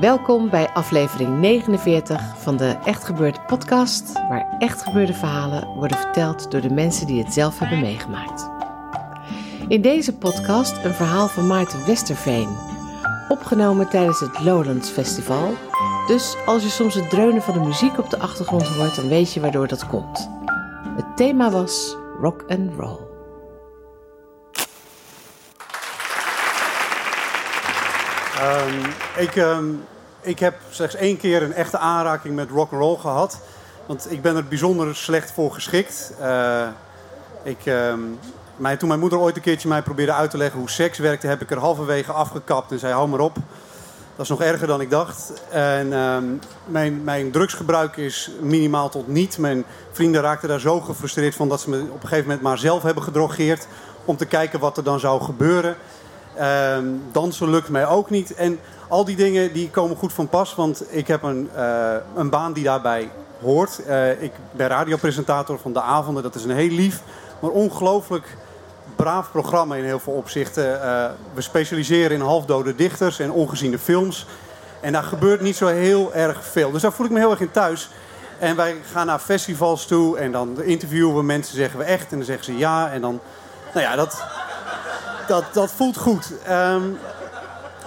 Welkom bij aflevering 49 van de Echt Gebeurd podcast, waar echt gebeurde verhalen worden verteld door de mensen die het zelf hebben meegemaakt. In deze podcast een verhaal van Maarten Westerveen, opgenomen tijdens het Lowlands Festival. Dus als je soms het dreunen van de muziek op de achtergrond hoort, dan weet je waardoor dat komt. Het thema was rock and roll. Um, ik, um, ik heb slechts één keer een echte aanraking met rock and roll gehad. Want ik ben er bijzonder slecht voor geschikt. Uh, ik, um, mij, toen mijn moeder ooit een keertje mij probeerde uit te leggen hoe seks werkte, heb ik er halverwege afgekapt en zei: hou maar op. Dat is nog erger dan ik dacht. En mijn, mijn drugsgebruik is minimaal tot niet. Mijn vrienden raakten daar zo gefrustreerd van dat ze me op een gegeven moment maar zelf hebben gedrogeerd. Om te kijken wat er dan zou gebeuren. Um, dansen lukt mij ook niet. En al die dingen die komen goed van pas. Want ik heb een, uh, een baan die daarbij hoort. Uh, ik ben radiopresentator van de avonden. Dat is een heel lief, maar ongelooflijk braaf programma in heel veel opzichten. Uh, we specialiseren in halfdode dichters en ongeziene films. En daar gebeurt niet zo heel erg veel. Dus daar voel ik me heel erg in thuis. En wij gaan naar festivals toe en dan interviewen we mensen, zeggen we echt. En dan zeggen ze ja. En dan, nou ja, dat, dat, dat voelt goed. Um,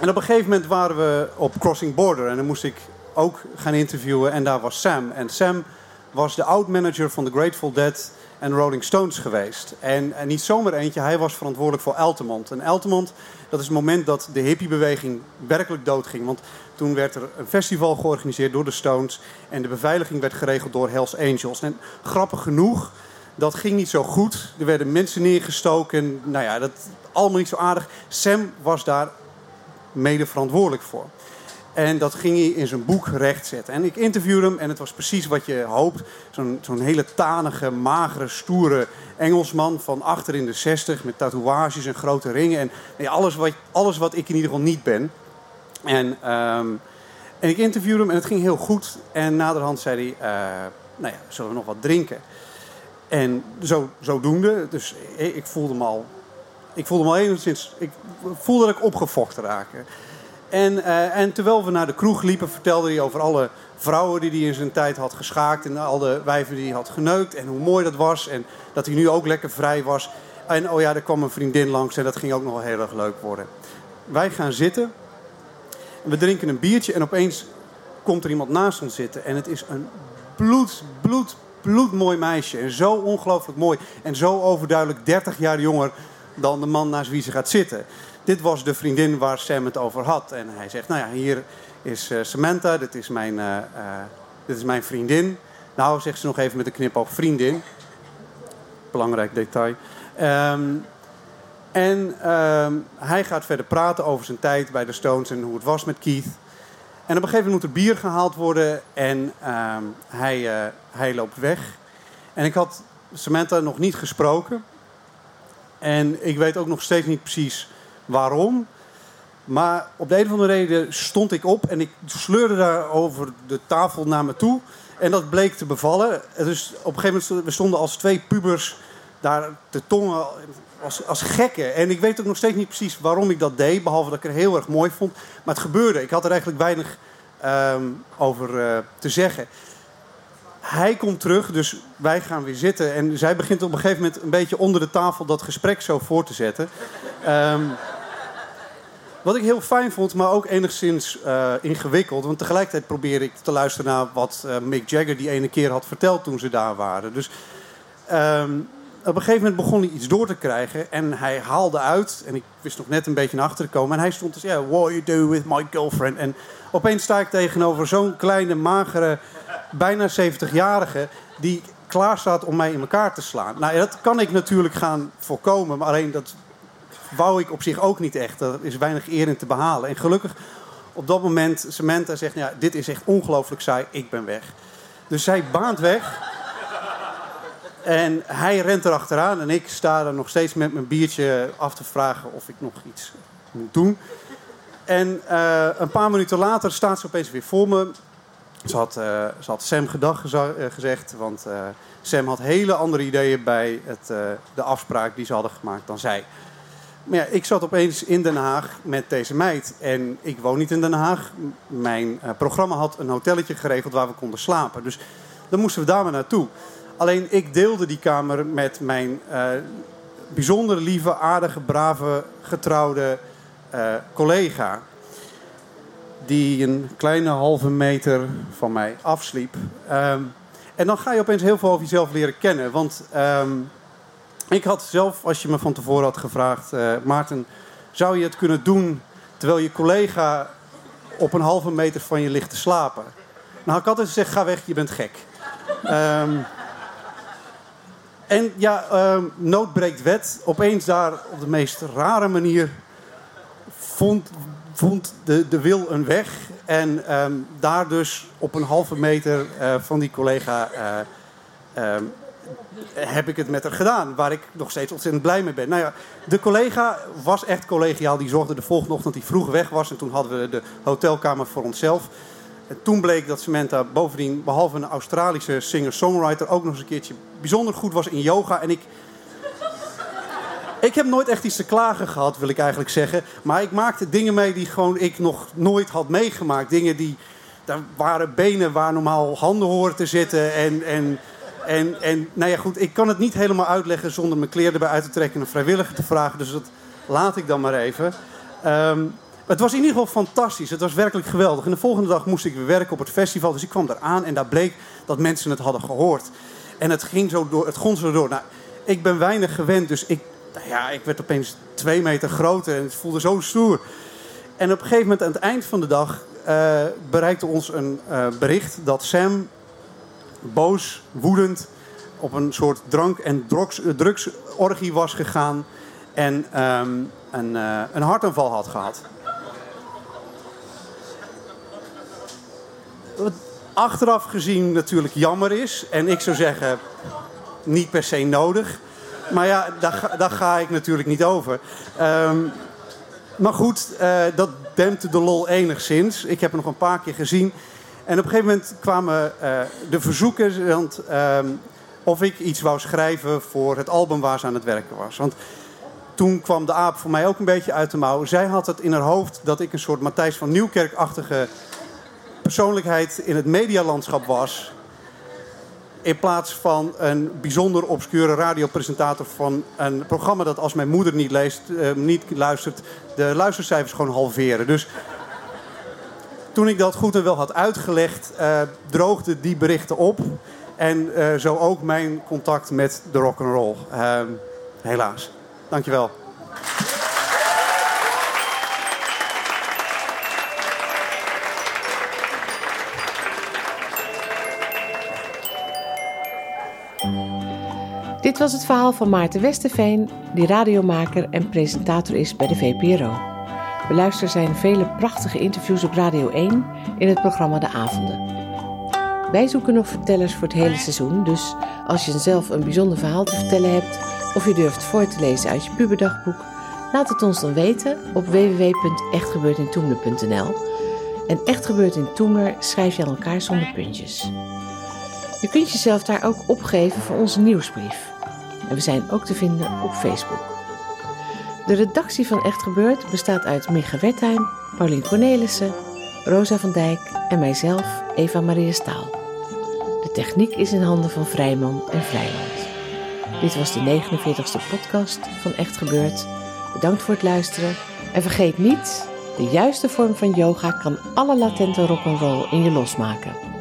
en op een gegeven moment waren we op Crossing Border. En dan moest ik ook gaan interviewen. En daar was Sam. En Sam was de oud-manager van The Grateful Dead en Rolling Stones geweest. En, en niet zomaar eentje, hij was verantwoordelijk voor Altamont. En Altamont, dat is het moment dat de hippiebeweging werkelijk doodging. Want toen werd er een festival georganiseerd door de Stones. En de beveiliging werd geregeld door Hells Angels. En grappig genoeg, dat ging niet zo goed. Er werden mensen neergestoken. Nou ja, dat allemaal niet zo aardig. Sam was daar mede verantwoordelijk voor. En dat ging hij in zijn boek rechtzetten. En ik interviewde hem en het was precies wat je hoopt. Zo'n hele tanige, magere, stoere Engelsman van achter in de zestig... met tatoeages en grote ringen. En nee, alles, wat, alles wat ik in ieder geval niet ben. En, um, en ik interviewde hem en het ging heel goed. En naderhand zei hij, uh, nou ja, zullen we nog wat drinken? En zo, zodoende, dus ik voelde me al ik voelde me enigszins. Ik voelde dat ik opgefokt raakte. En, uh, en terwijl we naar de kroeg liepen, vertelde hij over alle vrouwen die hij in zijn tijd had geschaakt. En al de wijven die hij had geneukt. En hoe mooi dat was. En dat hij nu ook lekker vrij was. En oh ja, er kwam een vriendin langs en dat ging ook nog wel heel erg leuk worden. Wij gaan zitten. We drinken een biertje en opeens komt er iemand naast ons zitten. En het is een bloed, bloed, bloedmooi meisje. En zo ongelooflijk mooi. En zo overduidelijk 30 jaar jonger dan de man naast wie ze gaat zitten. Dit was de vriendin waar Sam het over had. En hij zegt, nou ja, hier is uh, Samantha, dit is, mijn, uh, uh, dit is mijn vriendin. Nou, zegt ze nog even met een knip vriendin. Belangrijk detail. Um, en um, hij gaat verder praten over zijn tijd bij de Stones en hoe het was met Keith. En op een gegeven moment moet er bier gehaald worden en um, hij, hij loopt weg. En ik had Samantha nog niet gesproken. En ik weet ook nog steeds niet precies waarom. Maar op de een of andere reden stond ik op en ik sleurde daar over de tafel naar me toe. En dat bleek te bevallen. Dus op een gegeven moment we stonden als twee pubers daar te tongen als, als gekken. En ik weet ook nog steeds niet precies waarom ik dat deed. Behalve dat ik het heel erg mooi vond. Maar het gebeurde. Ik had er eigenlijk weinig um, over uh, te zeggen. Hij komt terug, dus wij gaan weer zitten. En zij begint op een gegeven moment een beetje onder de tafel dat gesprek zo voor te zetten. Um, wat ik heel fijn vond, maar ook enigszins uh, ingewikkeld. Want tegelijkertijd probeer ik te luisteren naar wat uh, Mick Jagger die ene keer had verteld toen ze daar waren. Dus um, op een gegeven moment begon hij iets door te krijgen. En hij haalde uit. En ik wist nog net een beetje naar achter te komen. En hij stond dus, ja, yeah, what you do with my girlfriend. En opeens sta ik tegenover zo'n kleine, magere, bijna 70-jarige... die klaar staat om mij in elkaar te slaan. Nou, dat kan ik natuurlijk gaan voorkomen. Maar alleen dat wou ik op zich ook niet echt. Er is weinig eer in te behalen. En gelukkig op dat moment, Samantha zegt... Ja, dit is echt ongelooflijk saai, ik ben weg. Dus zij baant weg... En hij rent erachteraan en ik sta er nog steeds met mijn biertje af te vragen of ik nog iets moet doen. En uh, een paar minuten later staat ze opeens weer voor me. Ze had, uh, ze had Sam gedag gezegd, want Sam had hele andere ideeën bij het, de afspraak die ze hadden gemaakt dan zij. Maar ja, ik zat opeens in Den Haag met deze meid. En ik woon niet in Den Haag. Mijn programma had een hotelletje geregeld waar we konden slapen. Dus dan moesten we daar maar naartoe. Alleen ik deelde die kamer met mijn uh, bijzonder lieve, aardige, brave, getrouwde uh, collega. Die een kleine halve meter van mij afsliep. Um, en dan ga je opeens heel veel over jezelf leren kennen. Want um, ik had zelf, als je me van tevoren had gevraagd, uh, Maarten, zou je het kunnen doen terwijl je collega op een halve meter van je ligt te slapen? Nou, had ik altijd gezegd: ga weg, je bent gek. Um, en ja, uh, nood breekt wet. Opeens daar op de meest rare manier vond, vond de, de wil een weg. En um, daar dus op een halve meter uh, van die collega uh, um, heb ik het met haar gedaan. Waar ik nog steeds ontzettend blij mee ben. Nou ja, de collega was echt collegiaal. Die zorgde de volgende ochtend hij vroeg weg was. En toen hadden we de hotelkamer voor onszelf. En toen bleek dat Samantha bovendien, behalve een Australische singer-songwriter, ook nog eens een keertje bijzonder goed was in yoga. En ik. Ik heb nooit echt iets te klagen gehad, wil ik eigenlijk zeggen. Maar ik maakte dingen mee die gewoon ik nog nooit had meegemaakt. Dingen die. Daar waren benen waar normaal handen horen te zitten. En, en, en, en nou ja, goed, ik kan het niet helemaal uitleggen zonder mijn kleren erbij uit te trekken en een vrijwilliger te vragen. Dus dat laat ik dan maar even. Um, het was in ieder geval fantastisch. Het was werkelijk geweldig. En de volgende dag moest ik weer werken op het festival. Dus ik kwam eraan en daar bleek dat mensen het hadden gehoord. En het ging zo door, het door. Nou, ik ben weinig gewend, dus ik, nou ja, ik werd opeens twee meter groter en het voelde zo stoer. En op een gegeven moment aan het eind van de dag uh, bereikte ons een uh, bericht dat Sam boos, woedend op een soort drank- en drugsorgie was gegaan en um, een, uh, een hartaanval had gehad. Wat achteraf gezien natuurlijk jammer is. En ik zou zeggen, niet per se nodig. Maar ja, daar, daar ga ik natuurlijk niet over. Um, maar goed, uh, dat dempte de lol enigszins. Ik heb hem nog een paar keer gezien. En op een gegeven moment kwamen uh, de verzoeken... Want, um, of ik iets wou schrijven voor het album waar ze aan het werken was. Want toen kwam de aap voor mij ook een beetje uit de mouw. Zij had het in haar hoofd dat ik een soort Matthijs van Nieuwkerk-achtige persoonlijkheid in het medialandschap was. In plaats van een bijzonder obscure radiopresentator van een programma dat als mijn moeder niet, leest, uh, niet luistert, de luistercijfers gewoon halveren. Dus toen ik dat goed en wel had uitgelegd, uh, droogde die berichten op. En uh, zo ook mijn contact met de rock and roll. helaas. Dankjewel. Dit was het verhaal van Maarten Westerveen, die radiomaker en presentator is bij de VPRO. Beluister zijn vele prachtige interviews op Radio 1 in het programma De Avonden. Wij zoeken nog vertellers voor het hele seizoen, dus als je zelf een bijzonder verhaal te vertellen hebt of je durft voor te lezen uit je puberdagboek, laat het ons dan weten op www.echtgebeurtintoemler.nl. En Echt Gebeurt in schrijf je aan elkaar zonder puntjes. Je kunt jezelf daar ook opgeven voor onze nieuwsbrief. En we zijn ook te vinden op Facebook. De redactie van Echt Gebeurd bestaat uit Micha Wertheim, Paulien Cornelissen, Rosa van Dijk en mijzelf, Eva Maria Staal. De techniek is in handen van Vrijman en Vrijland. Dit was de 49ste podcast van Echt Gebeurd. Bedankt voor het luisteren. En vergeet niet, de juiste vorm van yoga kan alle latente rock'n'roll in je losmaken.